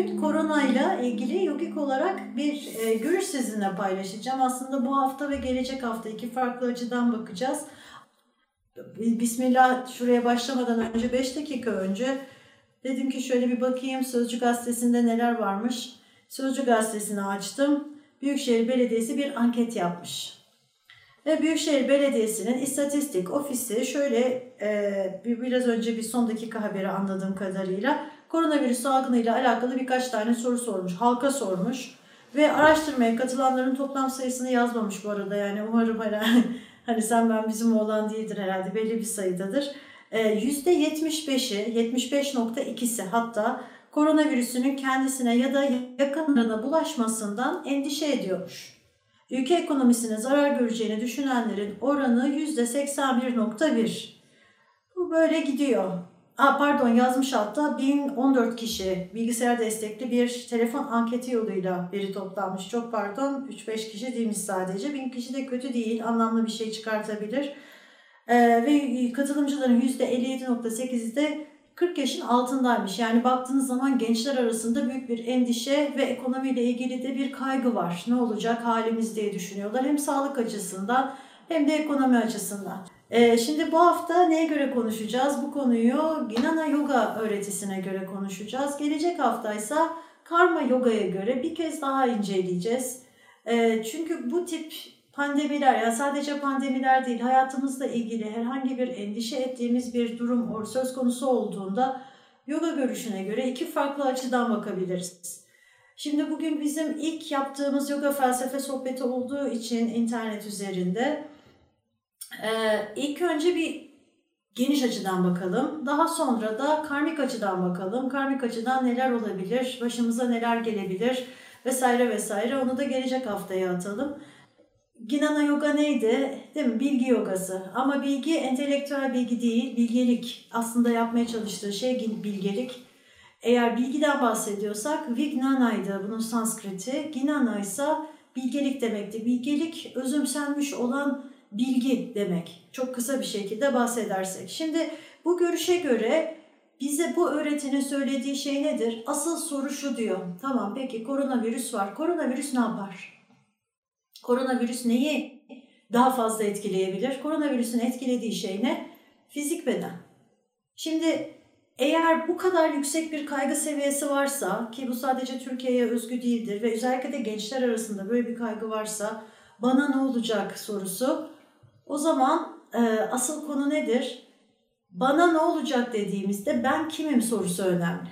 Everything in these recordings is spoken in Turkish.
bugün korona ile ilgili yogik olarak bir e, görüş sizinle paylaşacağım. Aslında bu hafta ve gelecek hafta iki farklı açıdan bakacağız. Bismillah şuraya başlamadan önce 5 dakika önce dedim ki şöyle bir bakayım Sözcü Gazetesi'nde neler varmış. Sözcü Gazetesi'ni açtım. Büyükşehir Belediyesi bir anket yapmış. Ve Büyükşehir Belediyesi'nin istatistik ofisi şöyle e, biraz önce bir son dakika haberi anladığım kadarıyla koronavirüs salgınıyla alakalı birkaç tane soru sormuş, halka sormuş. Ve araştırmaya katılanların toplam sayısını yazmamış bu arada yani umarım hani, hani sen ben bizim oğlan değildir herhalde belli bir sayıdadır. %75'i, 75.2'si hatta koronavirüsünün kendisine ya da yakınlarına bulaşmasından endişe ediyormuş. Ülke ekonomisine zarar göreceğini düşünenlerin oranı %81.1. Bu böyle gidiyor. Aa, pardon yazmış altta 1014 kişi bilgisayar destekli bir telefon anketi yoluyla veri toplanmış. Çok pardon 3-5 kişi değilmiş sadece. 1000 kişi de kötü değil anlamlı bir şey çıkartabilir. Ee, ve katılımcıların %57.8'i de 40 yaşın altındaymış. Yani baktığınız zaman gençler arasında büyük bir endişe ve ekonomiyle ilgili de bir kaygı var. Ne olacak halimiz diye düşünüyorlar. Hem sağlık açısından hem de ekonomi açısından. Ee, şimdi bu hafta neye göre konuşacağız? Bu konuyu Ginana Yoga öğretisine göre konuşacağız. Gelecek hafta ise Karma Yoga'ya göre bir kez daha inceleyeceğiz. Ee, çünkü bu tip pandemiler, yani sadece pandemiler değil, hayatımızla ilgili herhangi bir endişe ettiğimiz bir durum söz konusu olduğunda yoga görüşüne göre iki farklı açıdan bakabiliriz. Şimdi bugün bizim ilk yaptığımız yoga felsefe sohbeti olduğu için internet üzerinde ee, ilk önce bir geniş açıdan bakalım. Daha sonra da karmik açıdan bakalım. Karmik açıdan neler olabilir, başımıza neler gelebilir vesaire vesaire. Onu da gelecek haftaya atalım. Ginana yoga neydi? Değil mi? Bilgi yogası. Ama bilgi entelektüel bilgi değil, bilgelik. Aslında yapmaya çalıştığı şey bilgelik. Eğer bilgiden bahsediyorsak Vignana'ydı bunun Sanskriti. Ginana ise bilgelik demekti. Bilgelik özümsenmiş olan bilgi demek. Çok kısa bir şekilde bahsedersek. Şimdi bu görüşe göre bize bu öğretinin söylediği şey nedir? Asıl soru şu diyor. Tamam peki koronavirüs var. Koronavirüs ne yapar? Koronavirüs neyi daha fazla etkileyebilir? Koronavirüsün etkilediği şey ne? Fizik beden. Şimdi eğer bu kadar yüksek bir kaygı seviyesi varsa ki bu sadece Türkiye'ye özgü değildir ve özellikle de gençler arasında böyle bir kaygı varsa bana ne olacak sorusu o zaman e, asıl konu nedir? Bana ne olacak dediğimizde ben kimim sorusu önemli.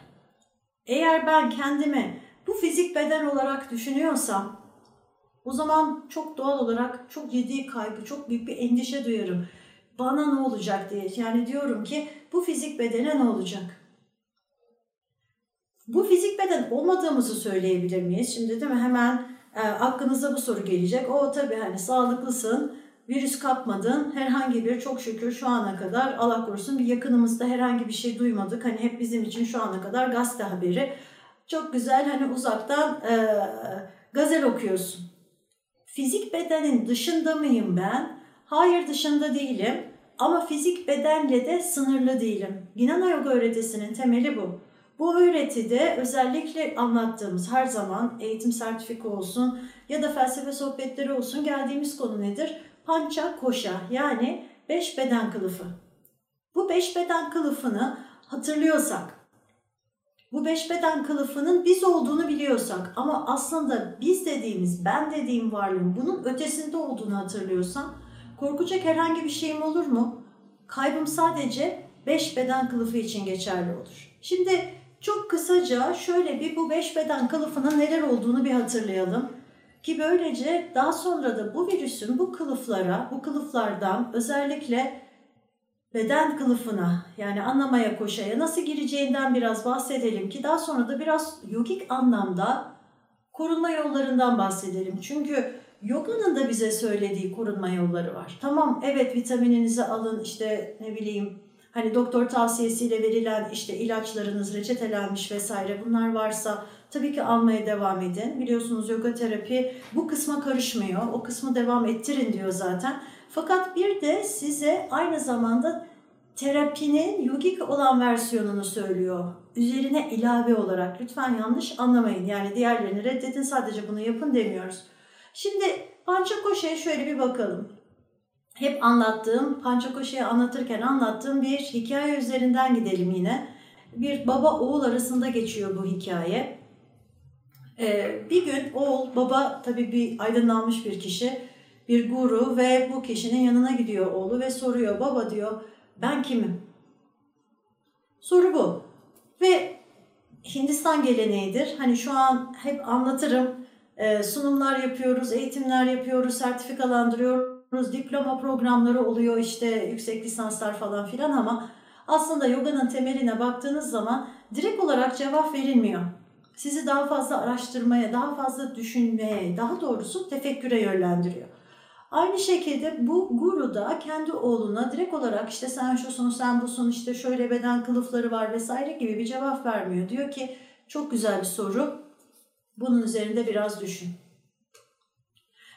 Eğer ben kendimi bu fizik beden olarak düşünüyorsam o zaman çok doğal olarak çok ciddi kaygı, çok büyük bir endişe duyarım. Bana ne olacak diye. Yani diyorum ki bu fizik bedene ne olacak? Bu fizik beden olmadığımızı söyleyebilir miyiz? Şimdi değil mi hemen e, aklınıza bu soru gelecek. O tabii hani sağlıklısın, virüs kapmadın. Herhangi bir çok şükür şu ana kadar Allah korusun bir yakınımızda herhangi bir şey duymadık. Hani hep bizim için şu ana kadar gazete haberi. Çok güzel hani uzaktan e, gazel okuyorsun. Fizik bedenin dışında mıyım ben? Hayır dışında değilim. Ama fizik bedenle de sınırlı değilim. Ginana Yoga öğretisinin temeli bu. Bu öğretide özellikle anlattığımız her zaman eğitim sertifika olsun ya da felsefe sohbetleri olsun geldiğimiz konu nedir? Pança koşa yani beş beden kılıfı. Bu beş beden kılıfını hatırlıyorsak, bu beş beden kılıfının biz olduğunu biliyorsak ama aslında biz dediğimiz, ben dediğim varlığın bunun ötesinde olduğunu hatırlıyorsam korkacak herhangi bir şeyim olur mu? Kaybım sadece beş beden kılıfı için geçerli olur. Şimdi çok kısaca şöyle bir bu beş beden kılıfının neler olduğunu bir hatırlayalım. Ki böylece daha sonra da bu virüsün bu kılıflara, bu kılıflardan özellikle beden kılıfına yani anlamaya koşaya nasıl gireceğinden biraz bahsedelim ki daha sonra da biraz yogik anlamda korunma yollarından bahsedelim. Çünkü yoganın da bize söylediği korunma yolları var. Tamam evet vitamininizi alın işte ne bileyim hani doktor tavsiyesiyle verilen işte ilaçlarınız reçetelenmiş vesaire bunlar varsa Tabii ki almaya devam edin. Biliyorsunuz yoga terapi bu kısma karışmıyor. O kısmı devam ettirin diyor zaten. Fakat bir de size aynı zamanda terapinin yogik olan versiyonunu söylüyor. Üzerine ilave olarak. Lütfen yanlış anlamayın. Yani diğerlerini reddedin sadece bunu yapın demiyoruz. Şimdi Panchakosha'ya şöyle bir bakalım. Hep anlattığım, Panchakosha'yı anlatırken anlattığım bir hikaye üzerinden gidelim yine. Bir baba oğul arasında geçiyor bu hikaye. Ee, bir gün oğul, baba tabii bir aydınlanmış bir kişi, bir guru ve bu kişinin yanına gidiyor oğlu ve soruyor. Baba diyor, ben kimim? Soru bu. Ve Hindistan geleneğidir. Hani şu an hep anlatırım. Ee, sunumlar yapıyoruz, eğitimler yapıyoruz, sertifikalandırıyoruz, diploma programları oluyor işte yüksek lisanslar falan filan ama aslında yoganın temeline baktığınız zaman direkt olarak cevap verilmiyor. Sizi daha fazla araştırmaya, daha fazla düşünmeye, daha doğrusu tefekküre yönlendiriyor. Aynı şekilde bu guru da kendi oğluna direkt olarak işte sen şusun, sen busun, işte şöyle beden kılıfları var vesaire gibi bir cevap vermiyor. Diyor ki çok güzel bir soru, bunun üzerinde biraz düşün.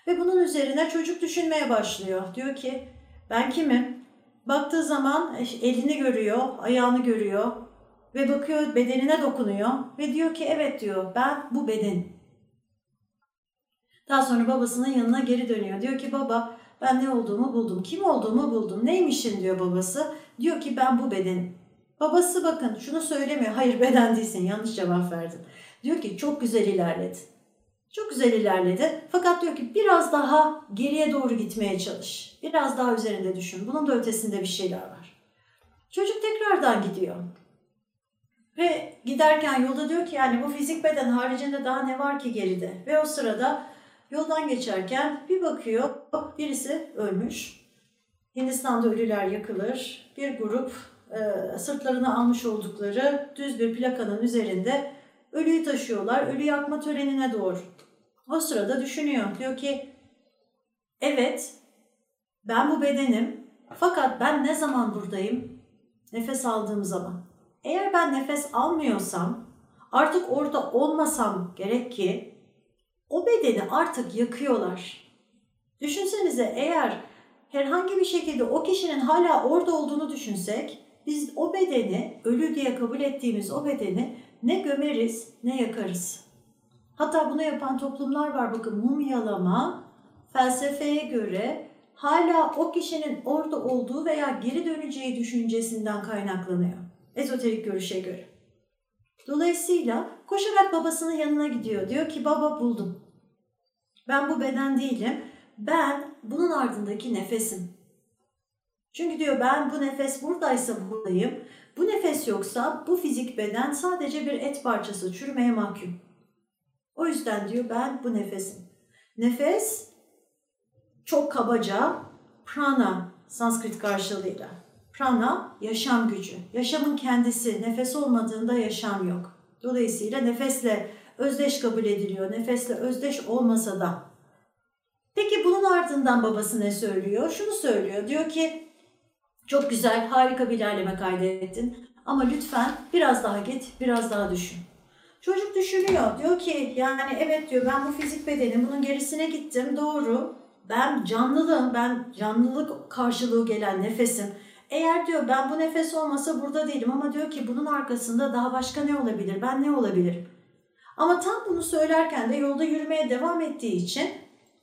Ve bunun üzerine çocuk düşünmeye başlıyor. Diyor ki ben kimim? Baktığı zaman elini görüyor, ayağını görüyor ve bakıyor bedenine dokunuyor ve diyor ki evet diyor ben bu beden. Daha sonra babasının yanına geri dönüyor. Diyor ki baba ben ne olduğumu buldum. Kim olduğumu buldum. Neymişin diyor babası. Diyor ki ben bu bedenim. Babası bakın şunu söylemiyor. Hayır beden değilsin yanlış cevap verdin. Diyor ki çok güzel ilerledi. Çok güzel ilerledi. Fakat diyor ki biraz daha geriye doğru gitmeye çalış. Biraz daha üzerinde düşün. Bunun da ötesinde bir şeyler var. Çocuk tekrardan gidiyor. Ve giderken yolda diyor ki yani bu fizik beden haricinde daha ne var ki geride? Ve o sırada Yoldan geçerken bir bakıyor birisi ölmüş. Hindistan'da ölüler yakılır. Bir grup e, sırtlarına almış oldukları düz bir plakanın üzerinde ölüyü taşıyorlar. Ölü yakma törenine doğru. O sırada düşünüyor. Diyor ki evet ben bu bedenim fakat ben ne zaman buradayım? Nefes aldığım zaman. Eğer ben nefes almıyorsam artık orada olmasam gerek ki o bedeni artık yakıyorlar. Düşünsenize eğer herhangi bir şekilde o kişinin hala orada olduğunu düşünsek biz o bedeni ölü diye kabul ettiğimiz o bedeni ne gömeriz ne yakarız. Hatta bunu yapan toplumlar var bakın mumyalama felsefeye göre hala o kişinin orada olduğu veya geri döneceği düşüncesinden kaynaklanıyor. Ezoterik görüşe göre. Dolayısıyla koşarak babasının yanına gidiyor. Diyor ki baba buldum. Ben bu beden değilim. Ben bunun ardındaki nefesim. Çünkü diyor ben bu nefes buradaysa buradayım. Bu nefes yoksa bu fizik beden sadece bir et parçası çürümeye mahkum. O yüzden diyor ben bu nefesim. Nefes çok kabaca prana Sanskrit karşılığıyla. Prana yaşam gücü. Yaşamın kendisi. Nefes olmadığında yaşam yok. Dolayısıyla nefesle özdeş kabul ediliyor. Nefesle özdeş olmasa da. Peki bunun ardından babası ne söylüyor? Şunu söylüyor. Diyor ki çok güzel, harika bir ilerleme kaydettin. Ama lütfen biraz daha git, biraz daha düşün. Çocuk düşünüyor. Diyor ki yani evet diyor ben bu fizik bedenim, bunun gerisine gittim. Doğru. Ben canlılığım, ben canlılık karşılığı gelen nefesim. Eğer diyor ben bu nefes olmasa burada değilim ama diyor ki bunun arkasında daha başka ne olabilir? Ben ne olabilirim? Ama tam bunu söylerken de yolda yürümeye devam ettiği için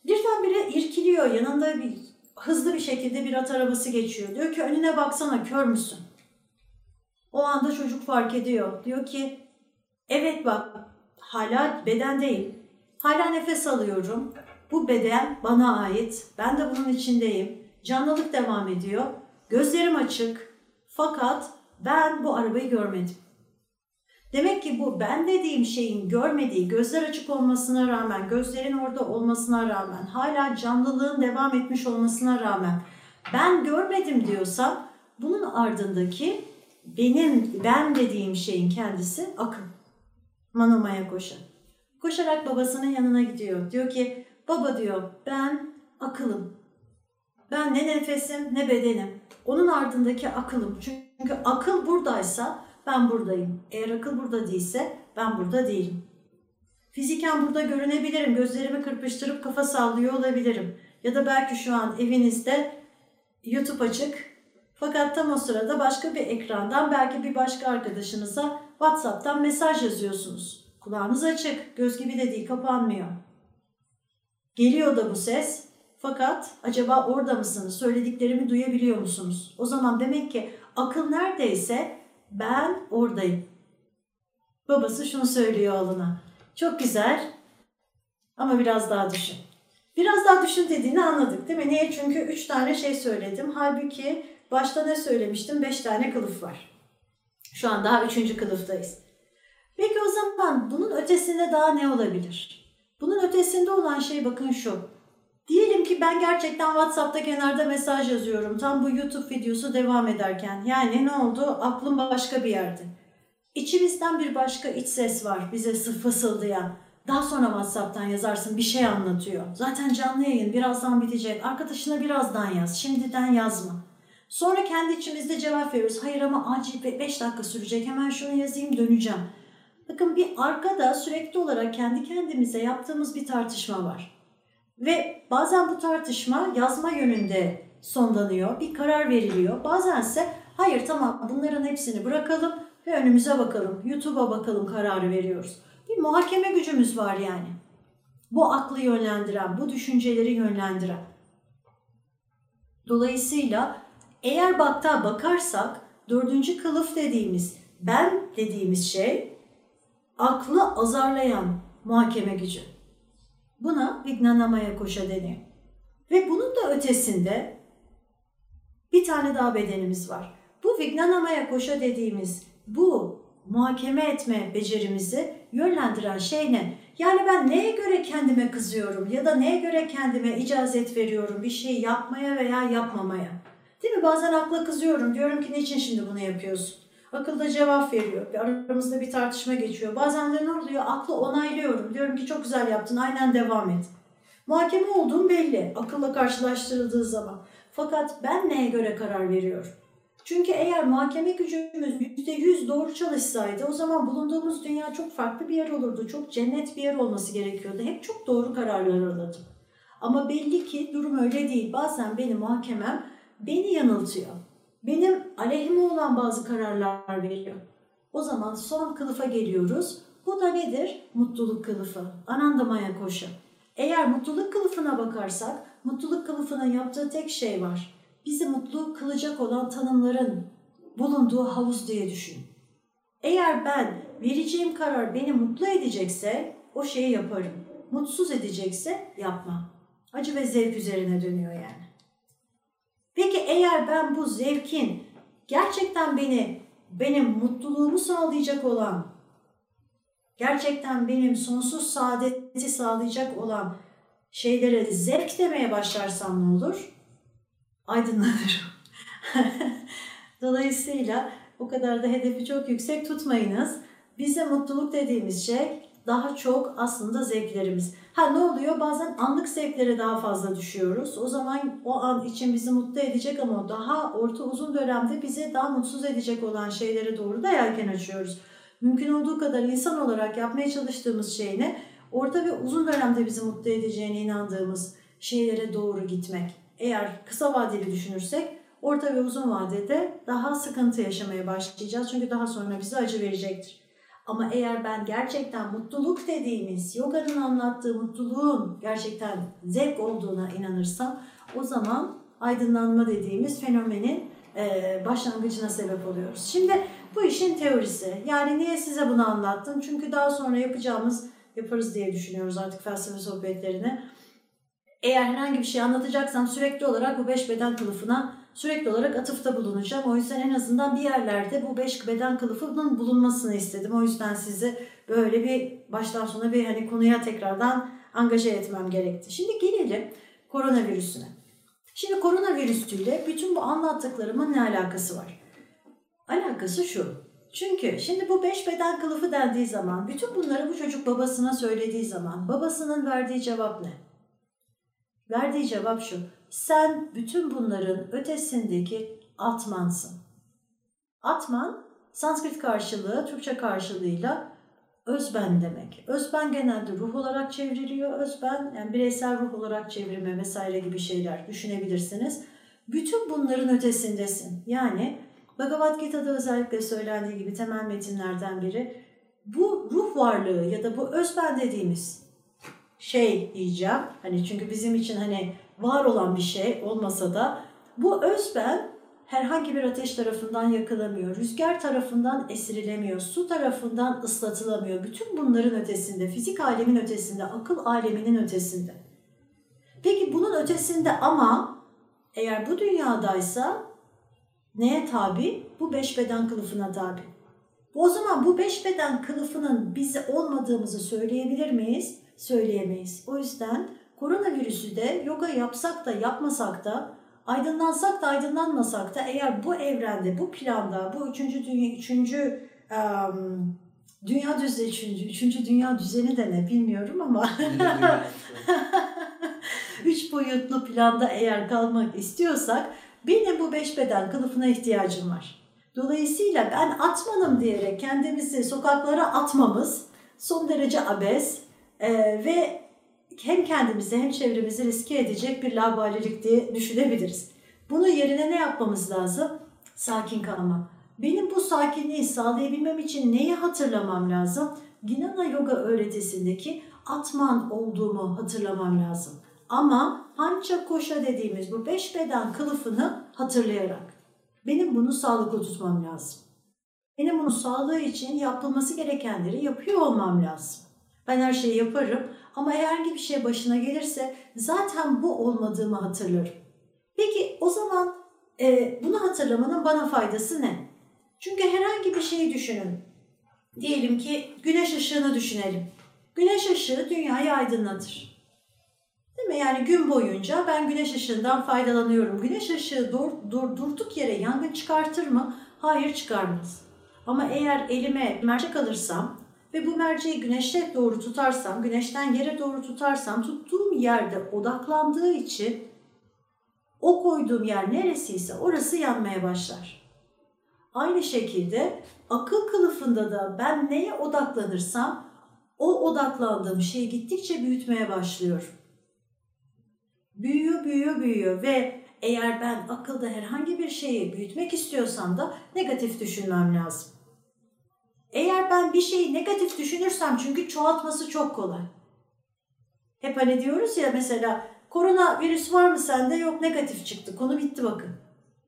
birdenbire irkiliyor. Yanında bir hızlı bir şekilde bir at arabası geçiyor. Diyor ki önüne baksana kör müsün? O anda çocuk fark ediyor. Diyor ki evet bak hala beden değil. Hala nefes alıyorum. Bu beden bana ait. Ben de bunun içindeyim. Canlılık devam ediyor. Gözlerim açık. Fakat ben bu arabayı görmedim. Demek ki bu ben dediğim şeyin görmediği, gözler açık olmasına rağmen, gözlerin orada olmasına rağmen, hala canlılığın devam etmiş olmasına rağmen ben görmedim diyorsa bunun ardındaki benim ben dediğim şeyin kendisi akıl. Manomaya koşan. Koşarak babasının yanına gidiyor. Diyor ki baba diyor ben akılım. Ben ne nefesim ne bedenim. Onun ardındaki akılım. Çünkü akıl buradaysa ben buradayım. Eğer akıl burada değilse ben burada değilim. Fiziken burada görünebilirim. Gözlerimi kırpıştırıp kafa sallıyor olabilirim. Ya da belki şu an evinizde YouTube açık, Fakat tam o sırada başka bir ekrandan belki bir başka arkadaşınıza WhatsApp'tan mesaj yazıyorsunuz. Kulağınız açık, göz gibi de değil, kapanmıyor. Geliyor da bu ses. Fakat acaba orada mısınız? Söylediklerimi duyabiliyor musunuz? O zaman demek ki akıl neredeyse ben oradayım. Babası şunu söylüyor oğluna. Çok güzel ama biraz daha düşün. Biraz daha düşün dediğini anladık değil mi? Niye? Çünkü üç tane şey söyledim. Halbuki başta ne söylemiştim? Beş tane kılıf var. Şu an daha üçüncü kılıftayız. Peki o zaman bunun ötesinde daha ne olabilir? Bunun ötesinde olan şey bakın şu. Diyelim ki ben gerçekten WhatsApp'ta kenarda mesaj yazıyorum. Tam bu YouTube videosu devam ederken. Yani ne oldu? Aklım başka bir yerde. İçimizden bir başka iç ses var bize fısıldayan. Daha sonra WhatsApp'tan yazarsın bir şey anlatıyor. Zaten canlı yayın birazdan bitecek. Arkadaşına birazdan yaz. Şimdiden yazma. Sonra kendi içimizde cevap veriyoruz. Hayır ama acil 5 dakika sürecek. Hemen şunu yazayım döneceğim. Bakın bir arkada sürekli olarak kendi kendimize yaptığımız bir tartışma var. Ve bazen bu tartışma yazma yönünde sonlanıyor. Bir karar veriliyor. Bazense hayır tamam bunların hepsini bırakalım ve önümüze bakalım. YouTube'a bakalım kararı veriyoruz. Bir muhakeme gücümüz var yani. Bu aklı yönlendiren, bu düşünceleri yönlendiren. Dolayısıyla eğer bakta bakarsak dördüncü kılıf dediğimiz, ben dediğimiz şey aklı azarlayan muhakeme gücü. Buna Vignanamaya koşa deniyor. Ve bunun da ötesinde bir tane daha bedenimiz var. Bu Vignanamaya koşa dediğimiz bu muhakeme etme becerimizi yönlendiren şey ne? Yani ben neye göre kendime kızıyorum ya da neye göre kendime icazet veriyorum bir şey yapmaya veya yapmamaya? Değil mi? Bazen akla kızıyorum. Diyorum ki niçin şimdi bunu yapıyorsun? Akılda cevap veriyor. Aramızda bir tartışma geçiyor. Bazen de ne oluyor? Aklı onaylıyorum. Diyorum ki çok güzel yaptın. Aynen devam et. Muhakeme olduğum belli. Akılla karşılaştırıldığı zaman. Fakat ben neye göre karar veriyorum? Çünkü eğer muhakeme gücümüz %100 doğru çalışsaydı o zaman bulunduğumuz dünya çok farklı bir yer olurdu. Çok cennet bir yer olması gerekiyordu. Hep çok doğru kararlar alırdım. Ama belli ki durum öyle değil. Bazen benim muhakemem beni yanıltıyor. Benim aleyhime olan bazı kararlar veriyor. O zaman son kılıfa geliyoruz. Bu da nedir? Mutluluk kılıfı. Anandamaya koşu. Eğer mutluluk kılıfına bakarsak, mutluluk kılıfının yaptığı tek şey var bizi mutlu kılacak olan tanımların bulunduğu havuz diye düşün. Eğer ben vereceğim karar beni mutlu edecekse o şeyi yaparım. Mutsuz edecekse yapmam. Acı ve zevk üzerine dönüyor yani. Peki eğer ben bu zevkin gerçekten beni benim mutluluğumu sağlayacak olan gerçekten benim sonsuz saadeti sağlayacak olan şeylere zevk demeye başlarsam ne olur? aydınlanırım. Dolayısıyla o kadar da hedefi çok yüksek tutmayınız. Bize mutluluk dediğimiz şey daha çok aslında zevklerimiz. Ha ne oluyor? Bazen anlık zevklere daha fazla düşüyoruz. O zaman o an için bizi mutlu edecek ama daha orta uzun dönemde bizi daha mutsuz edecek olan şeylere doğru da yelken açıyoruz. Mümkün olduğu kadar insan olarak yapmaya çalıştığımız şey ne? Orta ve uzun dönemde bizi mutlu edeceğine inandığımız şeylere doğru gitmek eğer kısa vadeli düşünürsek orta ve uzun vadede daha sıkıntı yaşamaya başlayacağız. Çünkü daha sonra bize acı verecektir. Ama eğer ben gerçekten mutluluk dediğimiz, yoganın anlattığı mutluluğun gerçekten zevk olduğuna inanırsam o zaman aydınlanma dediğimiz fenomenin başlangıcına sebep oluyoruz. Şimdi bu işin teorisi. Yani niye size bunu anlattım? Çünkü daha sonra yapacağımız, yaparız diye düşünüyoruz artık felsefe sohbetlerini eğer herhangi bir şey anlatacaksam sürekli olarak bu beş beden kılıfına sürekli olarak atıfta bulunacağım. O yüzden en azından bir yerlerde bu beş beden kılıfının bulunmasını istedim. O yüzden sizi böyle bir baştan sona bir hani konuya tekrardan angaje etmem gerekti. Şimdi gelelim koronavirüsüne. Şimdi koronavirüsüyle bütün bu anlattıklarımın ne alakası var? Alakası şu. Çünkü şimdi bu beş beden kılıfı dendiği zaman, bütün bunları bu çocuk babasına söylediği zaman babasının verdiği cevap ne? Verdiği cevap şu. Sen bütün bunların ötesindeki atmansın. Atman Sanskrit karşılığı, Türkçe karşılığıyla özben demek. Özben genelde ruh olarak çevriliyor. Özben yani bireysel ruh olarak çevirme vesaire gibi şeyler düşünebilirsiniz. Bütün bunların ötesindesin. Yani Bhagavad Gita'da özellikle söylendiği gibi temel metinlerden biri bu ruh varlığı ya da bu özben dediğimiz şey diyeceğim. Hani çünkü bizim için hani var olan bir şey olmasa da bu özben herhangi bir ateş tarafından yakılamıyor, rüzgar tarafından esirilemiyor, su tarafından ıslatılamıyor. Bütün bunların ötesinde, fizik alemin ötesinde, akıl aleminin ötesinde. Peki bunun ötesinde ama eğer bu dünyadaysa neye tabi? Bu beş beden kılıfına tabi. O zaman bu beş beden kılıfının biz olmadığımızı söyleyebilir miyiz? Söyleyemeyiz. O yüzden koronavirüsü de yoga yapsak da yapmasak da aydınlansak da aydınlanmasak da eğer bu evrende, bu planda, bu üçüncü dünya, üçüncü um, dünya düzeni, üçüncü, üçüncü dünya düzeni de ne bilmiyorum ama üç boyutlu planda eğer kalmak istiyorsak benim bu beş beden kılıfına ihtiyacım var. Dolayısıyla ben atmanım diyerek kendimizi sokaklara atmamız son derece abes e, ve hem kendimizi hem çevremizi riske edecek bir labalilik diye düşünebiliriz. Bunun yerine ne yapmamız lazım? Sakin kalmak. Benim bu sakinliği sağlayabilmem için neyi hatırlamam lazım? Ginana Yoga öğretisindeki atman olduğumu hatırlamam lazım. Ama pancha koşa dediğimiz bu beş beden kılıfını hatırlayarak. Benim bunu sağlıklı tutmam lazım. Benim bunu sağlığı için yapılması gerekenleri yapıyor olmam lazım. Ben her şeyi yaparım ama herhangi bir şey başına gelirse zaten bu olmadığımı hatırlarım. Peki o zaman e, bunu hatırlamanın bana faydası ne? Çünkü herhangi bir şeyi düşünün. Diyelim ki güneş ışığını düşünelim. Güneş ışığı dünyayı aydınlatır. Değil mi? Yani gün boyunca ben güneş ışığından faydalanıyorum. Güneş ışığı dur, dur, durduk yere yangın çıkartır mı? Hayır çıkarmaz. Ama eğer elime mercek alırsam ve bu merceği güneşe doğru tutarsam, güneşten yere doğru tutarsam tuttuğum yerde odaklandığı için o koyduğum yer neresiyse orası yanmaya başlar. Aynı şekilde akıl kılıfında da ben neye odaklanırsam o odaklandığım şeyi gittikçe büyütmeye başlıyorum. Büyüyor, büyüyor, büyüyor ve eğer ben akılda herhangi bir şeyi büyütmek istiyorsam da negatif düşünmem lazım. Eğer ben bir şeyi negatif düşünürsem çünkü çoğaltması çok kolay. Hep hani diyoruz ya mesela korona virüs var mı sende? Yok negatif çıktı. Konu bitti bakın.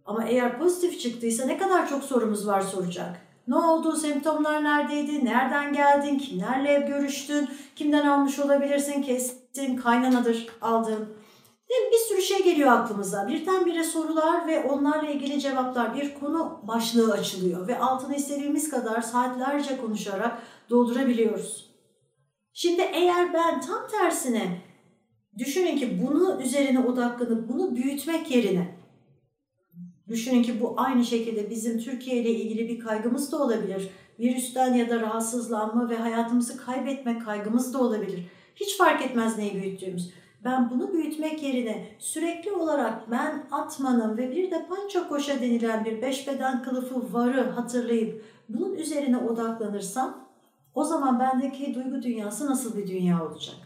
Ama eğer pozitif çıktıysa ne kadar çok sorumuz var soracak. Ne oldu? Semptomlar neredeydi? Nereden geldin? Kimlerle görüştün? Kimden almış olabilirsin? Kestin, kaynanadır aldın. Bir sürü şey geliyor aklımıza. Birdenbire sorular ve onlarla ilgili cevaplar bir konu başlığı açılıyor ve altını istediğimiz kadar saatlerce konuşarak doldurabiliyoruz. Şimdi eğer ben tam tersine düşünün ki bunu üzerine odaklanıp bunu büyütmek yerine düşünün ki bu aynı şekilde bizim Türkiye ile ilgili bir kaygımız da olabilir. Virüsten ya da rahatsızlanma ve hayatımızı kaybetmek kaygımız da olabilir. Hiç fark etmez neyi büyüttüğümüz. Ben bunu büyütmek yerine sürekli olarak ben atmanın ve bir de pança koşa denilen bir beş beden kılıfı varı hatırlayıp bunun üzerine odaklanırsam o zaman bendeki duygu dünyası nasıl bir dünya olacak?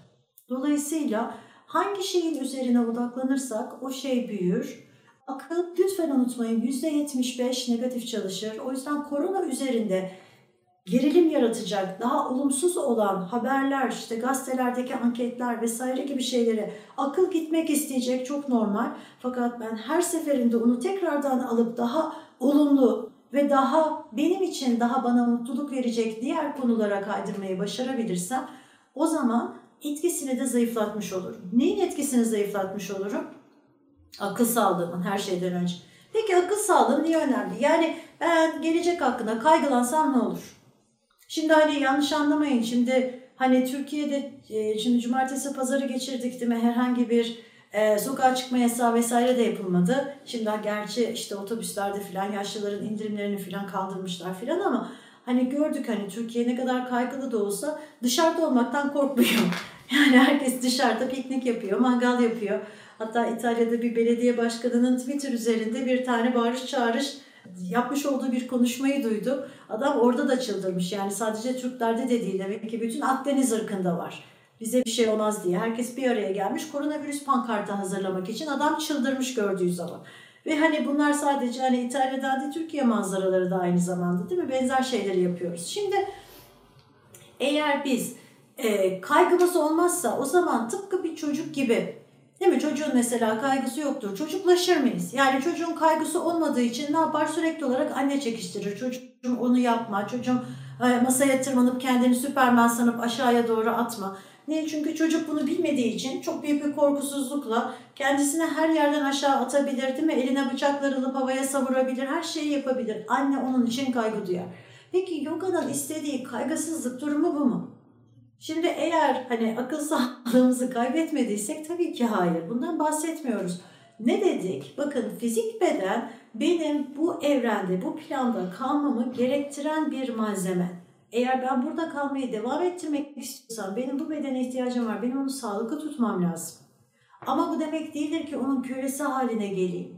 Dolayısıyla hangi şeyin üzerine odaklanırsak o şey büyür. Akıl lütfen unutmayın %75 negatif çalışır. O yüzden korona üzerinde gerilim yaratacak, daha olumsuz olan haberler, işte gazetelerdeki anketler vesaire gibi şeylere akıl gitmek isteyecek çok normal. Fakat ben her seferinde onu tekrardan alıp daha olumlu ve daha benim için daha bana mutluluk verecek diğer konulara kaydırmayı başarabilirsem o zaman etkisini de zayıflatmış olurum. Neyin etkisini zayıflatmış olurum? Akıl sağlığımın her şeyden önce. Peki akıl sağlığı niye önemli? Yani ben gelecek hakkında kaygılansam ne olur? Şimdi hani yanlış anlamayın. Şimdi hani Türkiye'de e, şimdi cumartesi pazarı geçirdik değil mi? Herhangi bir e, sokağa çıkma yasağı vesaire de yapılmadı. Şimdi gerçi işte otobüslerde filan yaşlıların indirimlerini filan kaldırmışlar filan ama hani gördük hani Türkiye ne kadar kaygılı da olsa dışarıda olmaktan korkmuyor. Yani herkes dışarıda piknik yapıyor, mangal yapıyor. Hatta İtalya'da bir belediye başkanının Twitter üzerinde bir tane bağırış çağırış yapmış olduğu bir konuşmayı duydu. Adam orada da çıldırmış. Yani sadece Türklerde de değil. Demek ki bütün Akdeniz ırkında var. Bize bir şey olmaz diye. Herkes bir araya gelmiş. Koronavirüs pankartı hazırlamak için adam çıldırmış gördüğü zaman. Ve hani bunlar sadece hani İtalya'da değil Türkiye manzaraları da aynı zamanda değil mi? Benzer şeyleri yapıyoruz. Şimdi eğer biz e, kaygımız olmazsa o zaman tıpkı bir çocuk gibi değil mi? Çocuğun mesela kaygısı yoktur. Çocuklaşır mıyız? Yani çocuğun kaygısı olmadığı için ne yapar? Sürekli olarak anne çekiştirir. Çocuğum onu yapma. Çocuğum e, masaya tırmanıp kendini süpermen sanıp aşağıya doğru atma. Niye? Çünkü çocuk bunu bilmediği için çok büyük bir korkusuzlukla kendisini her yerden aşağı atabilir değil mi? Eline bıçaklar alıp havaya savurabilir, her şeyi yapabilir. Anne onun için kaygı duyar. Peki yoga'nın istediği kaygısızlık durumu bu mu? Şimdi eğer hani akıl sağlığımızı kaybetmediysek tabii ki hayır. Bundan bahsetmiyoruz. Ne dedik? Bakın fizik beden benim bu evrende, bu planda kalmamı gerektiren bir malzeme. Eğer ben burada kalmayı devam ettirmek istiyorsam benim bu bedene ihtiyacım var. Benim onu sağlıklı tutmam lazım. Ama bu demek değildir ki onun kölesi haline geleyim.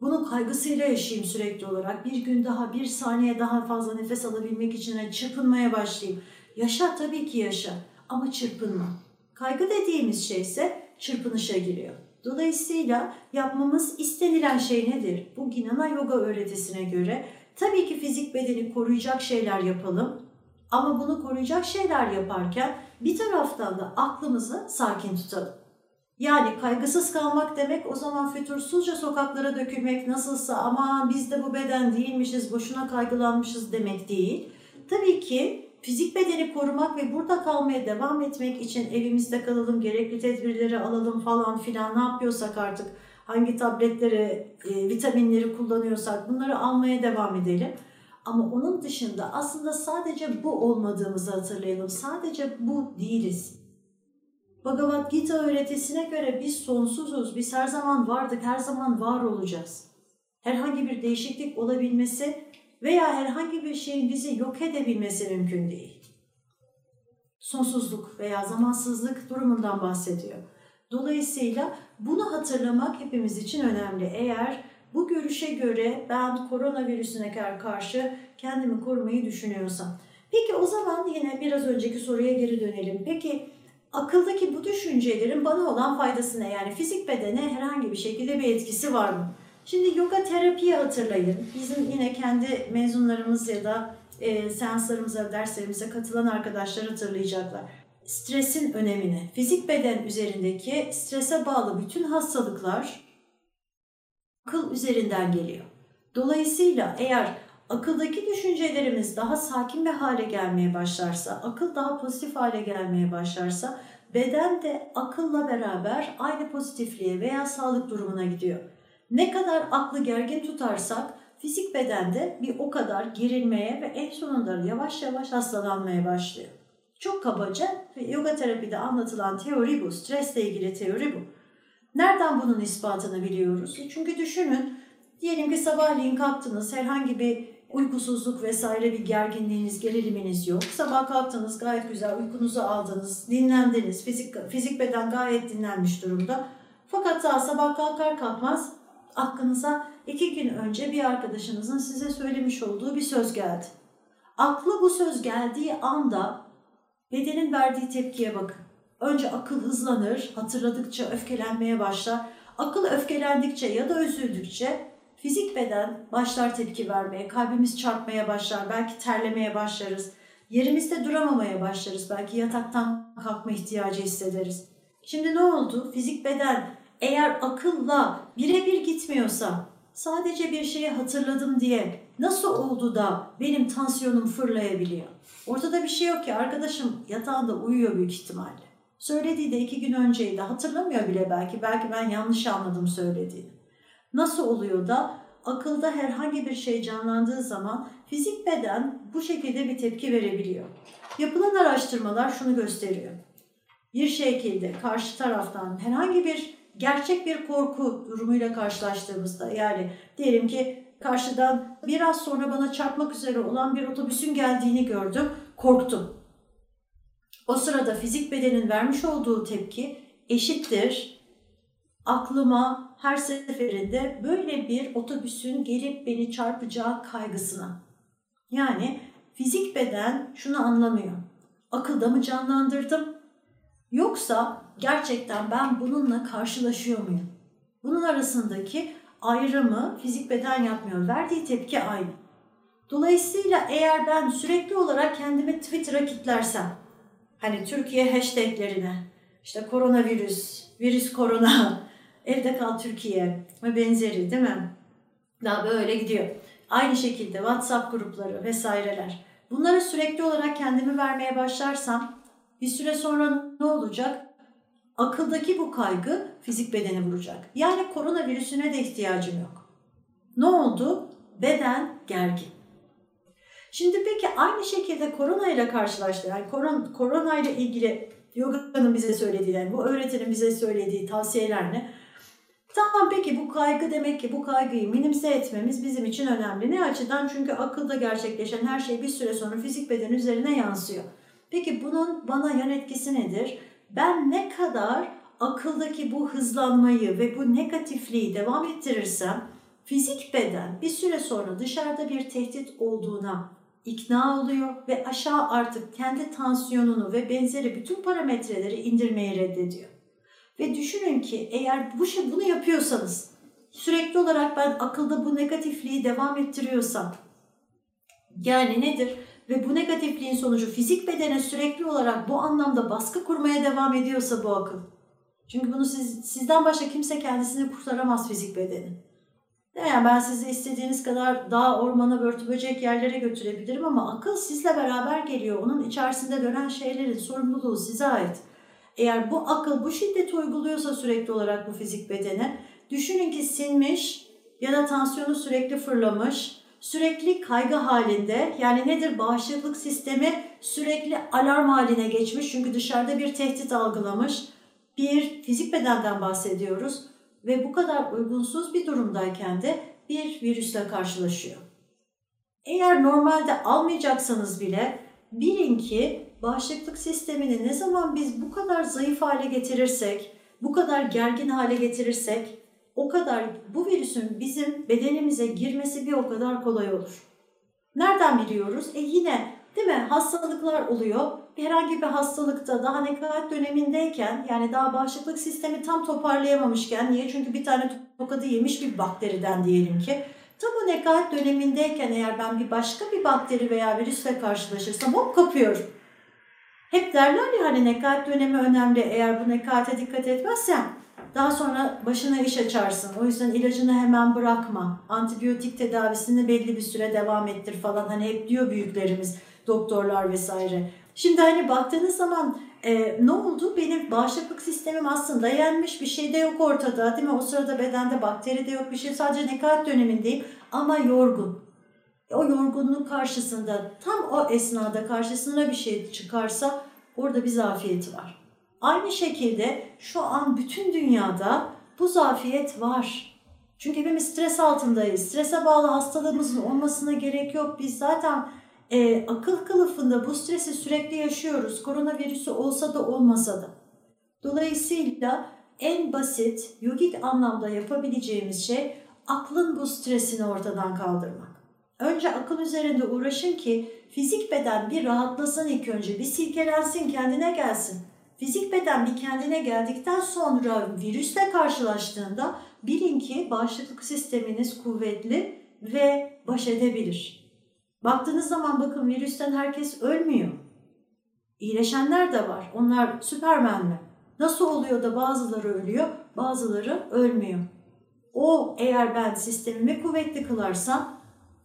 Bunun kaygısıyla yaşayayım sürekli olarak. Bir gün daha, bir saniye daha fazla nefes alabilmek için hani çırpınmaya başlayayım. Yaşa tabii ki yaşa ama çırpınma. Kaygı dediğimiz şey ise çırpınışa giriyor. Dolayısıyla yapmamız istenilen şey nedir? Bu Ginana Yoga öğretisine göre tabii ki fizik bedeni koruyacak şeyler yapalım. Ama bunu koruyacak şeyler yaparken bir taraftan da aklımızı sakin tutalım. Yani kaygısız kalmak demek o zaman fütursuzca sokaklara dökülmek nasılsa aman biz de bu beden değilmişiz, boşuna kaygılanmışız demek değil. Tabii ki fizik bedeni korumak ve burada kalmaya devam etmek için evimizde kalalım, gerekli tedbirleri alalım falan filan ne yapıyorsak artık hangi tabletleri, e, vitaminleri kullanıyorsak bunları almaya devam edelim. Ama onun dışında aslında sadece bu olmadığımızı hatırlayalım. Sadece bu değiliz. Bhagavad Gita öğretisine göre biz sonsuzuz, biz her zaman vardık, her zaman var olacağız. Herhangi bir değişiklik olabilmesi veya herhangi bir şeyin bizi yok edebilmesi mümkün değil. Sonsuzluk veya zamansızlık durumundan bahsediyor. Dolayısıyla bunu hatırlamak hepimiz için önemli. Eğer bu görüşe göre ben koronavirüsüne karşı kendimi korumayı düşünüyorsam. Peki o zaman yine biraz önceki soruya geri dönelim. Peki akıldaki bu düşüncelerin bana olan faydası ne? Yani fizik bedene herhangi bir şekilde bir etkisi var mı? Şimdi yoga terapiyi hatırlayın. Bizim yine kendi mezunlarımız ya da e, seanslarımıza, derslerimize katılan arkadaşlar hatırlayacaklar. Stresin önemini, fizik beden üzerindeki strese bağlı bütün hastalıklar akıl üzerinden geliyor. Dolayısıyla eğer akıldaki düşüncelerimiz daha sakin bir hale gelmeye başlarsa, akıl daha pozitif hale gelmeye başlarsa beden de akılla beraber aynı pozitifliğe veya sağlık durumuna gidiyor. Ne kadar aklı gergin tutarsak fizik bedende bir o kadar gerilmeye ve en sonunda yavaş yavaş hastalanmaya başlıyor. Çok kabaca ve yoga terapide anlatılan teori bu, stresle ilgili teori bu. Nereden bunun ispatını biliyoruz? E çünkü düşünün, diyelim ki sabahleyin kalktınız, herhangi bir uykusuzluk vesaire bir gerginliğiniz, geriliminiz yok. Sabah kalktınız, gayet güzel uykunuzu aldınız, dinlendiniz, fizik, fizik beden gayet dinlenmiş durumda. Fakat daha sabah kalkar kalkmaz aklınıza iki gün önce bir arkadaşınızın size söylemiş olduğu bir söz geldi. Aklı bu söz geldiği anda bedenin verdiği tepkiye bakın. Önce akıl hızlanır, hatırladıkça öfkelenmeye başlar. Akıl öfkelendikçe ya da üzüldükçe fizik beden başlar tepki vermeye, kalbimiz çarpmaya başlar, belki terlemeye başlarız. Yerimizde duramamaya başlarız, belki yataktan kalkma ihtiyacı hissederiz. Şimdi ne oldu? Fizik beden eğer akılla birebir gitmiyorsa, sadece bir şeyi hatırladım diye nasıl oldu da benim tansiyonum fırlayabiliyor? Ortada bir şey yok ki arkadaşım yatağında uyuyor büyük ihtimalle. Söylediği de iki gün önceydi. Hatırlamıyor bile belki. Belki ben yanlış anladım söylediğini. Nasıl oluyor da akılda herhangi bir şey canlandığı zaman fizik beden bu şekilde bir tepki verebiliyor. Yapılan araştırmalar şunu gösteriyor. Bir şekilde karşı taraftan herhangi bir gerçek bir korku durumuyla karşılaştığımızda yani diyelim ki karşıdan biraz sonra bana çarpmak üzere olan bir otobüsün geldiğini gördüm, korktum. O sırada fizik bedenin vermiş olduğu tepki eşittir. Aklıma her seferinde böyle bir otobüsün gelip beni çarpacağı kaygısına. Yani fizik beden şunu anlamıyor. Akılda mı canlandırdım? Yoksa gerçekten ben bununla karşılaşıyor muyum? Bunun arasındaki ayrımı fizik beden yapmıyor. Verdiği tepki aynı. Dolayısıyla eğer ben sürekli olarak kendimi Twitter'a kitlersem, hani Türkiye hashtaglerine, işte koronavirüs, virüs korona, evde kal Türkiye ve benzeri değil mi? Daha böyle gidiyor. Aynı şekilde WhatsApp grupları vesaireler. Bunları sürekli olarak kendimi vermeye başlarsam bir süre sonra ne olacak? Akıldaki bu kaygı fizik bedeni vuracak. Yani koronavirüsüne de ihtiyacım yok. Ne oldu? Beden gergin. Şimdi peki aynı şekilde korona ile karşılaştı. Yani korona, korona ile ilgili yoga'nın bize söylediği, yani bu öğretinin bize söylediği tavsiyeler ne? Tamam peki bu kaygı demek ki bu kaygıyı minimize etmemiz bizim için önemli. Ne açıdan? Çünkü akılda gerçekleşen her şey bir süre sonra fizik beden üzerine yansıyor. Peki bunun bana yan etkisi nedir? Ben ne kadar akıldaki bu hızlanmayı ve bu negatifliği devam ettirirsem fizik beden bir süre sonra dışarıda bir tehdit olduğuna ikna oluyor ve aşağı artık kendi tansiyonunu ve benzeri bütün parametreleri indirmeyi reddediyor. Ve düşünün ki eğer bu şey bunu yapıyorsanız sürekli olarak ben akılda bu negatifliği devam ettiriyorsam yani nedir? Ve bu negatifliğin sonucu fizik bedene sürekli olarak bu anlamda baskı kurmaya devam ediyorsa bu akıl. Çünkü bunu siz, sizden başka kimse kendisini kurtaramaz fizik bedeni. Yani ben sizi istediğiniz kadar dağ, ormana, börtü, böcek yerlere götürebilirim ama akıl sizle beraber geliyor. Onun içerisinde dönen şeylerin sorumluluğu size ait. Eğer bu akıl bu şiddeti uyguluyorsa sürekli olarak bu fizik bedene, düşünün ki sinmiş ya da tansiyonu sürekli fırlamış, sürekli kaygı halinde yani nedir bağışıklık sistemi sürekli alarm haline geçmiş çünkü dışarıda bir tehdit algılamış. Bir fizik bedenden bahsediyoruz ve bu kadar uygunsuz bir durumdayken de bir virüsle karşılaşıyor. Eğer normalde almayacaksanız bile bilin ki bağışıklık sistemini ne zaman biz bu kadar zayıf hale getirirsek, bu kadar gergin hale getirirsek o kadar bu virüsün bizim bedenimize girmesi bir o kadar kolay olur. Nereden biliyoruz? E yine değil mi hastalıklar oluyor. Herhangi bir hastalıkta daha nekaat dönemindeyken yani daha bağışıklık sistemi tam toparlayamamışken niye? Çünkü bir tane tokadı yemiş bir bakteriden diyelim ki. Tam o nekaat dönemindeyken eğer ben bir başka bir bakteri veya virüsle karşılaşırsam hop kapıyorum. Hep derler ya hani nekaat dönemi önemli. Eğer bu nekate dikkat etmezsen daha sonra başına iş açarsın. O yüzden ilacını hemen bırakma. Antibiyotik tedavisini belli bir süre devam ettir falan. Hani hep diyor büyüklerimiz, doktorlar vesaire. Şimdi hani baktığınız zaman e, ne oldu? Benim bağışıklık sistemim aslında yenmiş bir şey de yok ortada değil mi? O sırada bedende bakteri de yok bir şey sadece nekaat dönemindeyim ama yorgun. O yorgunluk karşısında tam o esnada karşısına bir şey çıkarsa orada bir zafiyeti var. Aynı şekilde şu an bütün dünyada bu zafiyet var. Çünkü hepimiz stres altındayız. Strese bağlı hastalığımızın olmasına gerek yok. Biz zaten e, akıl kılıfında bu stresi sürekli yaşıyoruz. Koronavirüsü olsa da olmasa da. Dolayısıyla en basit, yogik anlamda yapabileceğimiz şey aklın bu stresini ortadan kaldırmak. Önce akıl üzerinde uğraşın ki fizik beden bir rahatlasın ilk önce, bir silkelensin, kendine gelsin. Fizik beden bir kendine geldikten sonra virüsle karşılaştığında bilin ki bağışıklık sisteminiz kuvvetli ve baş edebilir. Baktığınız zaman bakın virüsten herkes ölmüyor. İyileşenler de var. Onlar süpermen mi? Nasıl oluyor da bazıları ölüyor, bazıları ölmüyor. O eğer ben sistemimi kuvvetli kılarsam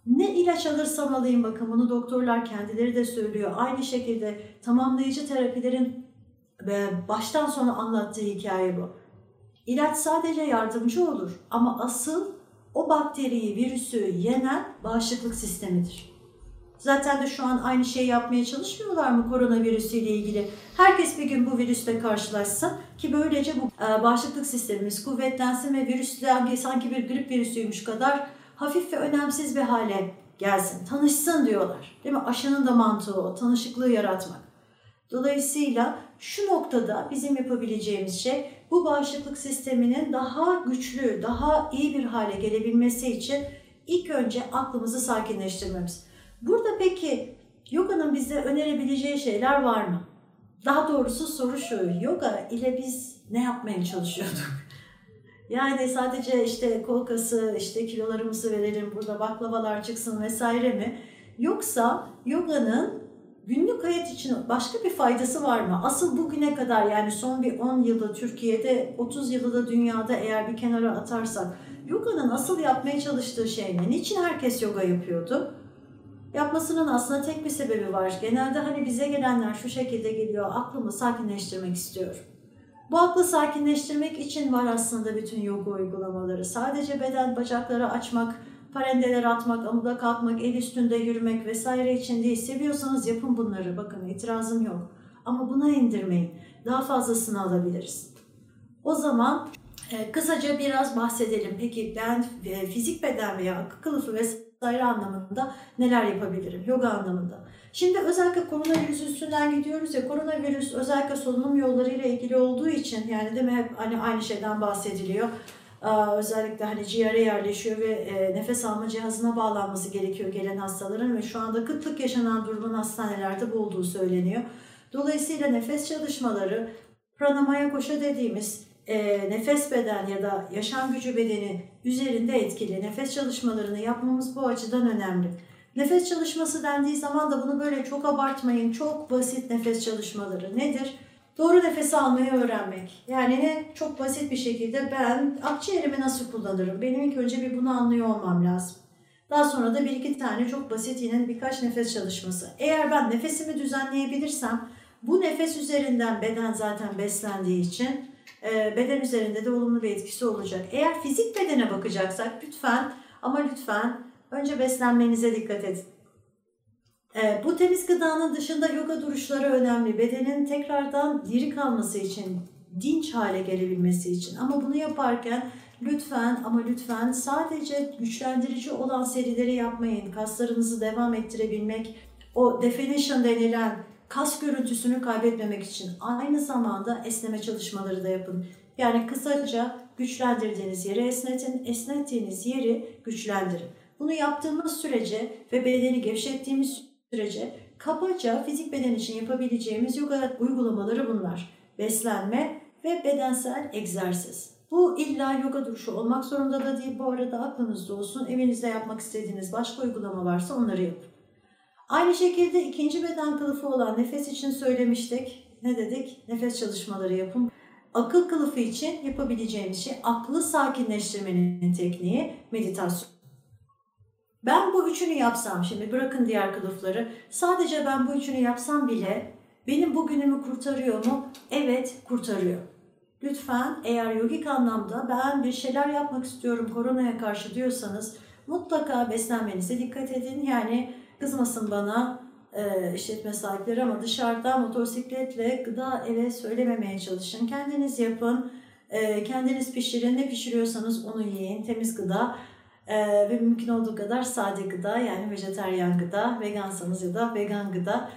ne ilaç alırsam alayım bakın bunu doktorlar kendileri de söylüyor. Aynı şekilde tamamlayıcı terapilerin baştan sona anlattığı hikaye bu. İlaç sadece yardımcı olur ama asıl o bakteriyi, virüsü yenen bağışıklık sistemidir. Zaten de şu an aynı şeyi yapmaya çalışmıyorlar mı koronavirüsüyle ilgili? Herkes bir gün bu virüsle karşılaşsa ki böylece bu e, bağışıklık sistemimiz kuvvetlensin ve virüsle sanki bir grip virüsüymüş kadar hafif ve önemsiz bir hale gelsin, tanışsın diyorlar. Değil mi? Aşının da mantığı o, tanışıklığı yaratmak. Dolayısıyla şu noktada bizim yapabileceğimiz şey bu bağışıklık sisteminin daha güçlü, daha iyi bir hale gelebilmesi için ilk önce aklımızı sakinleştirmemiz. Burada peki yoga'nın bize önerebileceği şeyler var mı? Daha doğrusu soru şu, yoga ile biz ne yapmaya çalışıyorduk? Yani sadece işte kol kası, işte kilolarımızı verelim, burada baklavalar çıksın vesaire mi? Yoksa yoganın günlük hayat için başka bir faydası var mı? Asıl bugüne kadar yani son bir 10 yılda Türkiye'de, 30 yılda da dünyada eğer bir kenara atarsak yoganın asıl yapmaya çalıştığı şey ne? Niçin herkes yoga yapıyordu? Yapmasının aslında tek bir sebebi var. Genelde hani bize gelenler şu şekilde geliyor, aklımı sakinleştirmek istiyorum. Bu aklı sakinleştirmek için var aslında bütün yoga uygulamaları. Sadece beden, bacakları açmak, parendeler atmak, amuda kalkmak, el üstünde yürümek vesaire için değil. Seviyorsanız yapın bunları. Bakın itirazım yok. Ama buna indirmeyin. Daha fazlasını alabiliriz. O zaman e, kısaca biraz bahsedelim. Peki ben e, fizik beden veya akıl kılıfı vesaire anlamında neler yapabilirim? Yoga anlamında. Şimdi özellikle koronavirüs üstünden gidiyoruz ya koronavirüs özellikle solunum yolları ile ilgili olduğu için yani değil mi hep hani aynı şeyden bahsediliyor. Özellikle hani ciğere yerleşiyor ve e, nefes alma cihazına bağlanması gerekiyor gelen hastaların ve şu anda kıtlık yaşanan durumun hastanelerde bu olduğu söyleniyor. Dolayısıyla nefes çalışmaları pranamaya koşa dediğimiz e, nefes beden ya da yaşam gücü bedeni üzerinde etkili nefes çalışmalarını yapmamız bu açıdan önemli. Nefes çalışması dendiği zaman da bunu böyle çok abartmayın. Çok basit nefes çalışmaları nedir? Doğru nefes almayı öğrenmek. Yani ne çok basit bir şekilde ben akciğerimi nasıl kullanırım? Benim ilk önce bir bunu anlıyor olmam lazım. Daha sonra da bir iki tane çok basit yine birkaç nefes çalışması. Eğer ben nefesimi düzenleyebilirsem bu nefes üzerinden beden zaten beslendiği için e, beden üzerinde de olumlu bir etkisi olacak. Eğer fizik bedene bakacaksak lütfen ama lütfen önce beslenmenize dikkat edin. Ee, bu temiz gıdanın dışında yoga duruşları önemli. Bedenin tekrardan diri kalması için, dinç hale gelebilmesi için. Ama bunu yaparken lütfen ama lütfen sadece güçlendirici olan serileri yapmayın. Kaslarınızı devam ettirebilmek, o definition denilen kas görüntüsünü kaybetmemek için aynı zamanda esneme çalışmaları da yapın. Yani kısaca güçlendirdiğiniz yeri esnetin, esnettiğiniz yeri güçlendirin. Bunu yaptığımız sürece ve bedeni gevşettiğimiz sürece kabaca fizik beden için yapabileceğimiz yoga uygulamaları bunlar. Beslenme ve bedensel egzersiz. Bu illa yoga duruşu olmak zorunda da değil. Bu arada aklınızda olsun. Evinizde yapmak istediğiniz başka uygulama varsa onları yapın. Aynı şekilde ikinci beden kılıfı olan nefes için söylemiştik. Ne dedik? Nefes çalışmaları yapın. Akıl kılıfı için yapabileceğimiz şey aklı sakinleştirmenin tekniği meditasyon. Ben bu üçünü yapsam şimdi bırakın diğer kılıfları. Sadece ben bu üçünü yapsam bile benim bugünümü kurtarıyor mu? Evet kurtarıyor. Lütfen eğer yogik anlamda ben bir şeyler yapmak istiyorum koronaya karşı diyorsanız mutlaka beslenmenize dikkat edin. Yani kızmasın bana e, işletme sahipleri ama dışarıda motosikletle gıda eve söylememeye çalışın. Kendiniz yapın, e, kendiniz pişirin. Ne pişiriyorsanız onu yiyin. Temiz gıda. Ee, ve mümkün olduğu kadar sade gıda yani vejeteryan gıda, vegansanız ya da vegan gıda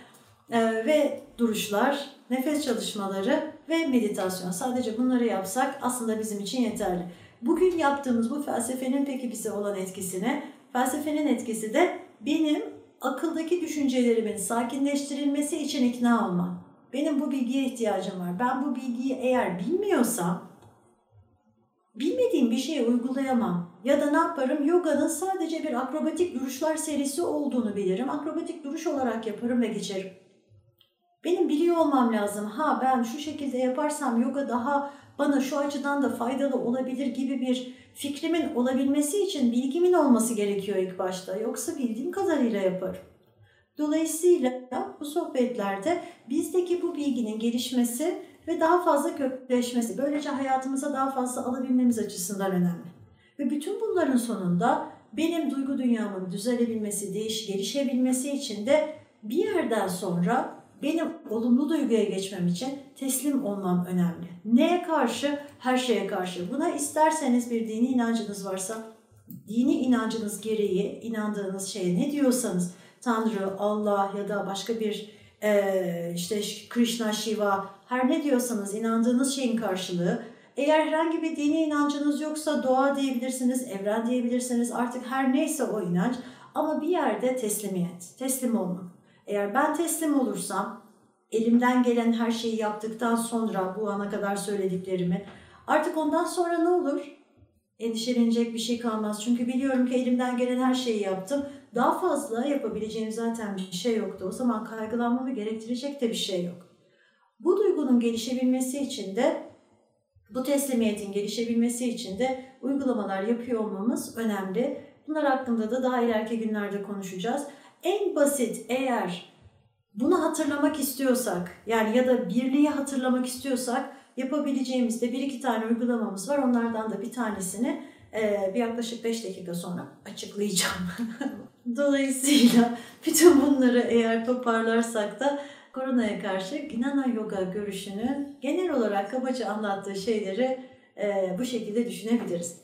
ee, ve duruşlar, nefes çalışmaları ve meditasyon. Sadece bunları yapsak aslında bizim için yeterli. Bugün yaptığımız bu felsefenin peki bize olan etkisine, felsefenin etkisi de benim akıldaki düşüncelerimin sakinleştirilmesi için ikna olmam. Benim bu bilgiye ihtiyacım var. Ben bu bilgiyi eğer bilmiyorsam bilmediğim bir şeyi uygulayamam. Ya da ne yaparım? Yoga'nın sadece bir akrobatik duruşlar serisi olduğunu bilirim. Akrobatik duruş olarak yaparım ve geçerim. Benim biliyor olmam lazım. Ha ben şu şekilde yaparsam yoga daha bana şu açıdan da faydalı olabilir gibi bir fikrimin olabilmesi için bilgimin olması gerekiyor ilk başta. Yoksa bildiğim kadarıyla yaparım. Dolayısıyla bu sohbetlerde bizdeki bu bilginin gelişmesi ve daha fazla kökleşmesi, böylece hayatımıza daha fazla alabilmemiz açısından önemli. Ve bütün bunların sonunda benim duygu dünyamın düzelebilmesi, değiş, gelişebilmesi için de bir yerden sonra benim olumlu duyguya geçmem için teslim olmam önemli. Neye karşı? Her şeye karşı. Buna isterseniz bir dini inancınız varsa, dini inancınız gereği inandığınız şeye ne diyorsanız, Tanrı, Allah ya da başka bir e, işte Krishna, Shiva her ne diyorsanız inandığınız şeyin karşılığı. Eğer herhangi bir dini inancınız yoksa doğa diyebilirsiniz, evren diyebilirsiniz artık her neyse o inanç ama bir yerde teslimiyet, teslim olmak. Eğer ben teslim olursam elimden gelen her şeyi yaptıktan sonra bu ana kadar söylediklerimi artık ondan sonra ne olur? Endişelenecek bir şey kalmaz. Çünkü biliyorum ki elimden gelen her şeyi yaptım. Daha fazla yapabileceğim zaten bir şey yoktu. O zaman kaygılanmamı gerektirecek de bir şey yok. Bu duygunun gelişebilmesi için de bu teslimiyetin gelişebilmesi için de uygulamalar yapıyor olmamız önemli. Bunlar hakkında da daha ileriki günlerde konuşacağız. En basit eğer bunu hatırlamak istiyorsak yani ya da birliği hatırlamak istiyorsak yapabileceğimiz de bir iki tane uygulamamız var. Onlardan da bir tanesini e, bir yaklaşık 5 dakika sonra açıklayacağım. Dolayısıyla bütün bunları eğer toparlarsak da koronaya karşı Gnana Yoga görüşünün genel olarak kabaca anlattığı şeyleri e, bu şekilde düşünebiliriz.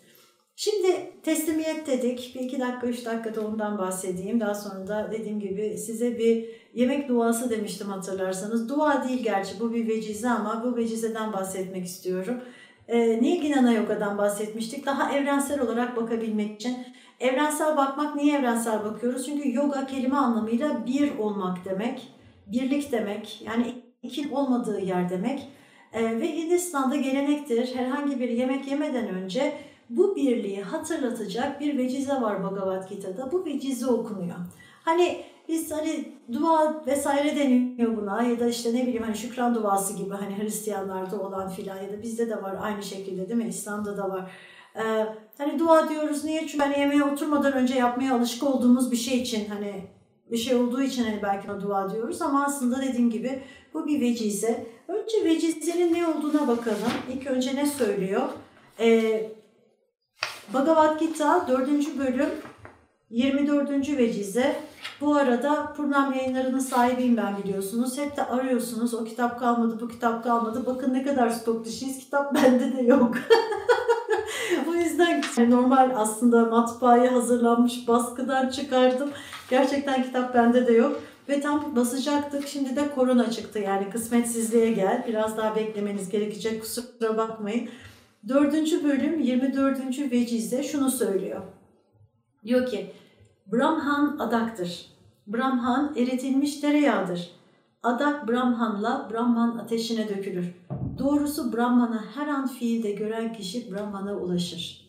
Şimdi teslimiyet dedik. Bir iki dakika, üç dakikada ondan bahsedeyim. Daha sonra da dediğim gibi size bir yemek duası demiştim hatırlarsanız. Dua değil gerçi bu bir vecize ama bu vecizeden bahsetmek istiyorum. Ee, niye Ginana Yoga'dan bahsetmiştik? Daha evrensel olarak bakabilmek için. Evrensel bakmak, niye evrensel bakıyoruz? Çünkü yoga kelime anlamıyla bir olmak demek, birlik demek, yani iki olmadığı yer demek. Ee, ve Hindistan'da gelenektir herhangi bir yemek yemeden önce bu birliği hatırlatacak bir vecize var Bhagavad Gita'da. Bu vecize okunuyor. Hani biz hani dua vesaire deniyor buna ya da işte ne bileyim hani şükran duası gibi hani Hristiyanlarda olan filan ya da bizde de var aynı şekilde değil mi? İslam'da da var. Ee, hani dua diyoruz niye? Çünkü hani yemeğe oturmadan önce yapmaya alışık olduğumuz bir şey için hani bir şey olduğu için hani belki o dua diyoruz ama aslında dediğim gibi bu bir vecize. Önce vecizenin ne olduğuna bakalım. İlk önce ne söylüyor? Ee, Bhagavad Gita 4. bölüm 24. vecize. Bu arada Purnam yayınlarının sahibiyim ben biliyorsunuz. Hep de arıyorsunuz. O kitap kalmadı, bu kitap kalmadı. Bakın ne kadar stok dışıyız. Kitap bende de yok. o yüzden normal aslında matbaaya hazırlanmış baskıdan çıkardım. Gerçekten kitap bende de yok. Ve tam basacaktık. Şimdi de korona çıktı. Yani kısmetsizliğe gel. Biraz daha beklemeniz gerekecek. Kusura bakmayın. 4. bölüm 24. vecizde şunu söylüyor. Diyor ki Brahman adaktır. Brahman eritilmiş tereyağıdır. Adak Brahman'la Brahman ateşine dökülür. Doğrusu Brahman'ı her an fiilde gören kişi Brahman'a ulaşır.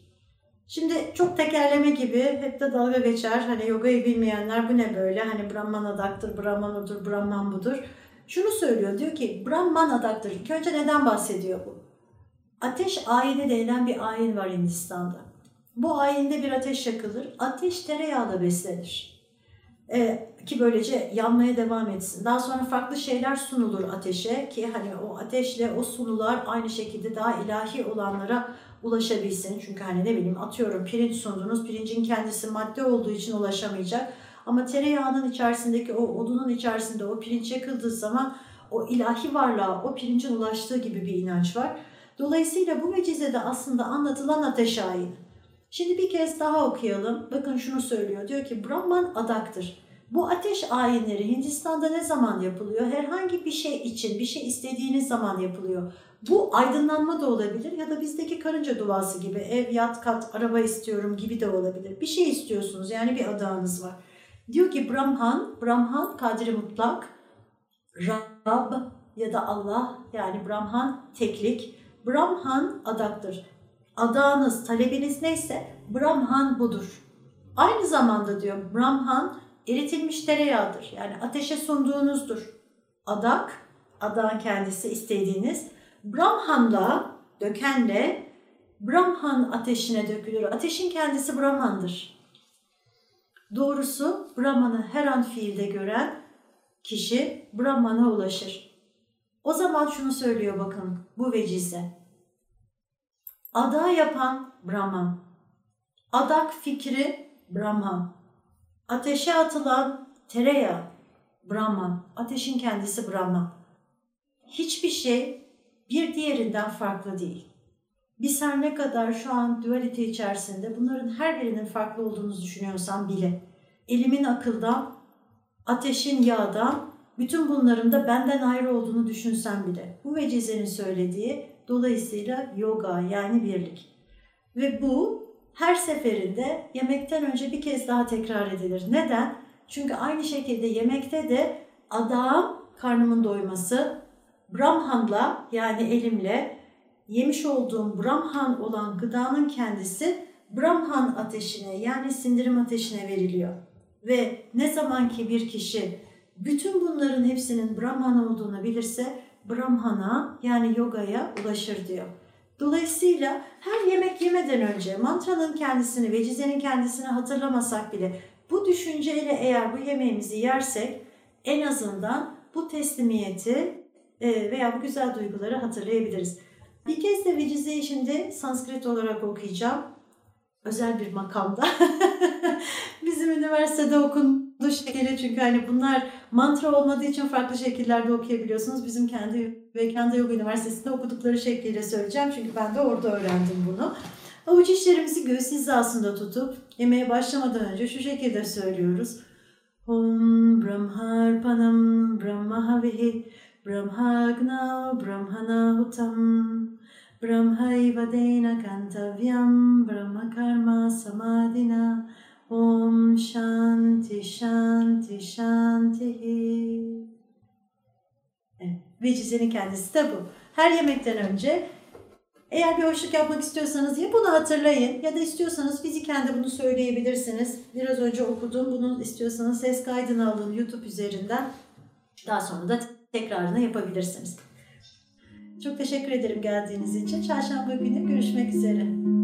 Şimdi çok tekerleme gibi hep de dalga geçer. Hani yogayı bilmeyenler bu ne böyle? Hani Brahman adaktır, Brahman odur, Brahman budur. Şunu söylüyor diyor ki Brahman adaktır. İlk önce neden bahsediyor bu? Ateş ayini denilen bir ayin var Hindistan'da. Bu ayinde bir ateş yakılır. Ateş tereyağla beslenir. Ee, ki böylece yanmaya devam etsin. Daha sonra farklı şeyler sunulur ateşe ki hani o ateşle o sunular aynı şekilde daha ilahi olanlara ulaşabilsin. Çünkü hani ne bileyim atıyorum pirinç sundunuz. Pirincin kendisi madde olduğu için ulaşamayacak. Ama tereyağının içerisindeki o odunun içerisinde o pirinç yakıldığı zaman o ilahi varlığa o pirincin ulaştığı gibi bir inanç var. Dolayısıyla bu vecizede aslında anlatılan ateş ayini. Şimdi bir kez daha okuyalım. Bakın şunu söylüyor. Diyor ki Brahman adaktır. Bu ateş ayinleri Hindistan'da ne zaman yapılıyor? Herhangi bir şey için, bir şey istediğiniz zaman yapılıyor. Bu aydınlanma da olabilir ya da bizdeki karınca duası gibi ev, yat, kat, araba istiyorum gibi de olabilir. Bir şey istiyorsunuz yani bir adağınız var. Diyor ki Brahman, Brahman kadri mutlak, Rab ya da Allah yani Brahman teklik, Brahman adaktır. Adağınız, talebiniz neyse Brahman budur. Aynı zamanda diyor Brahman eritilmiş tereyağıdır. Yani ateşe sunduğunuzdur. Adak, adağın kendisi istediğiniz. Brahman'la, dökenle Brahman ateşine dökülür. Ateşin kendisi Brahman'dır. Doğrusu Brahman'ı her an fiilde gören kişi Brahman'a ulaşır. O zaman şunu söylüyor bakın bu vecize. Ada yapan Brahman. Adak fikri Brahman. Ateşe atılan tereyağı Brahman. Ateşin kendisi Brahman. Hiçbir şey bir diğerinden farklı değil. Biz her ne kadar şu an dualite içerisinde bunların her birinin farklı olduğunu düşünüyorsam bile elimin akıldan, ateşin yağdan, bütün bunların da benden ayrı olduğunu düşünsem bile bu vecizenin söylediği dolayısıyla yoga yani birlik. Ve bu her seferinde yemekten önce bir kez daha tekrar edilir. Neden? Çünkü aynı şekilde yemekte de adam karnımın doyması, Brahman'la yani elimle yemiş olduğum Brahman olan gıdanın kendisi Brahman ateşine yani sindirim ateşine veriliyor. Ve ne zaman ki bir kişi bütün bunların hepsinin Brahman olduğunu bilirse Brahman'a yani yogaya ulaşır diyor. Dolayısıyla her yemek yemeden önce mantranın kendisini, vecizenin kendisini hatırlamasak bile bu düşünceyle eğer bu yemeğimizi yersek en azından bu teslimiyeti e, veya bu güzel duyguları hatırlayabiliriz. Bir kez de vecizeyi şimdi Sanskrit olarak okuyacağım. Özel bir makamda. Bizim üniversitede okundu şekilde çünkü hani bunlar mantra olmadığı için farklı şekillerde okuyabiliyorsunuz. Bizim kendi Veykanda Yoga Üniversitesi'nde okudukları şekliyle söyleyeceğim. Çünkü ben de orada öğrendim bunu. Avuç içlerimizi göğüs hizasında tutup yemeğe başlamadan önce şu şekilde söylüyoruz. Om Brahmarpanam Brahmahavihi Brahmagna Brahmanahutam Brahmaivadena Kantavyam Brahmakarma Samadina Om Shanti Shanti Shanti evet, Vecizenin kendisi de bu. Her yemekten önce eğer bir hoşluk yapmak istiyorsanız ya bunu hatırlayın ya da istiyorsanız fiziken de bunu söyleyebilirsiniz. Biraz önce okudum. Bunu istiyorsanız ses kaydını alın YouTube üzerinden. Daha sonra da tekrarını yapabilirsiniz. Çok teşekkür ederim geldiğiniz için. Çarşamba günü görüşmek üzere.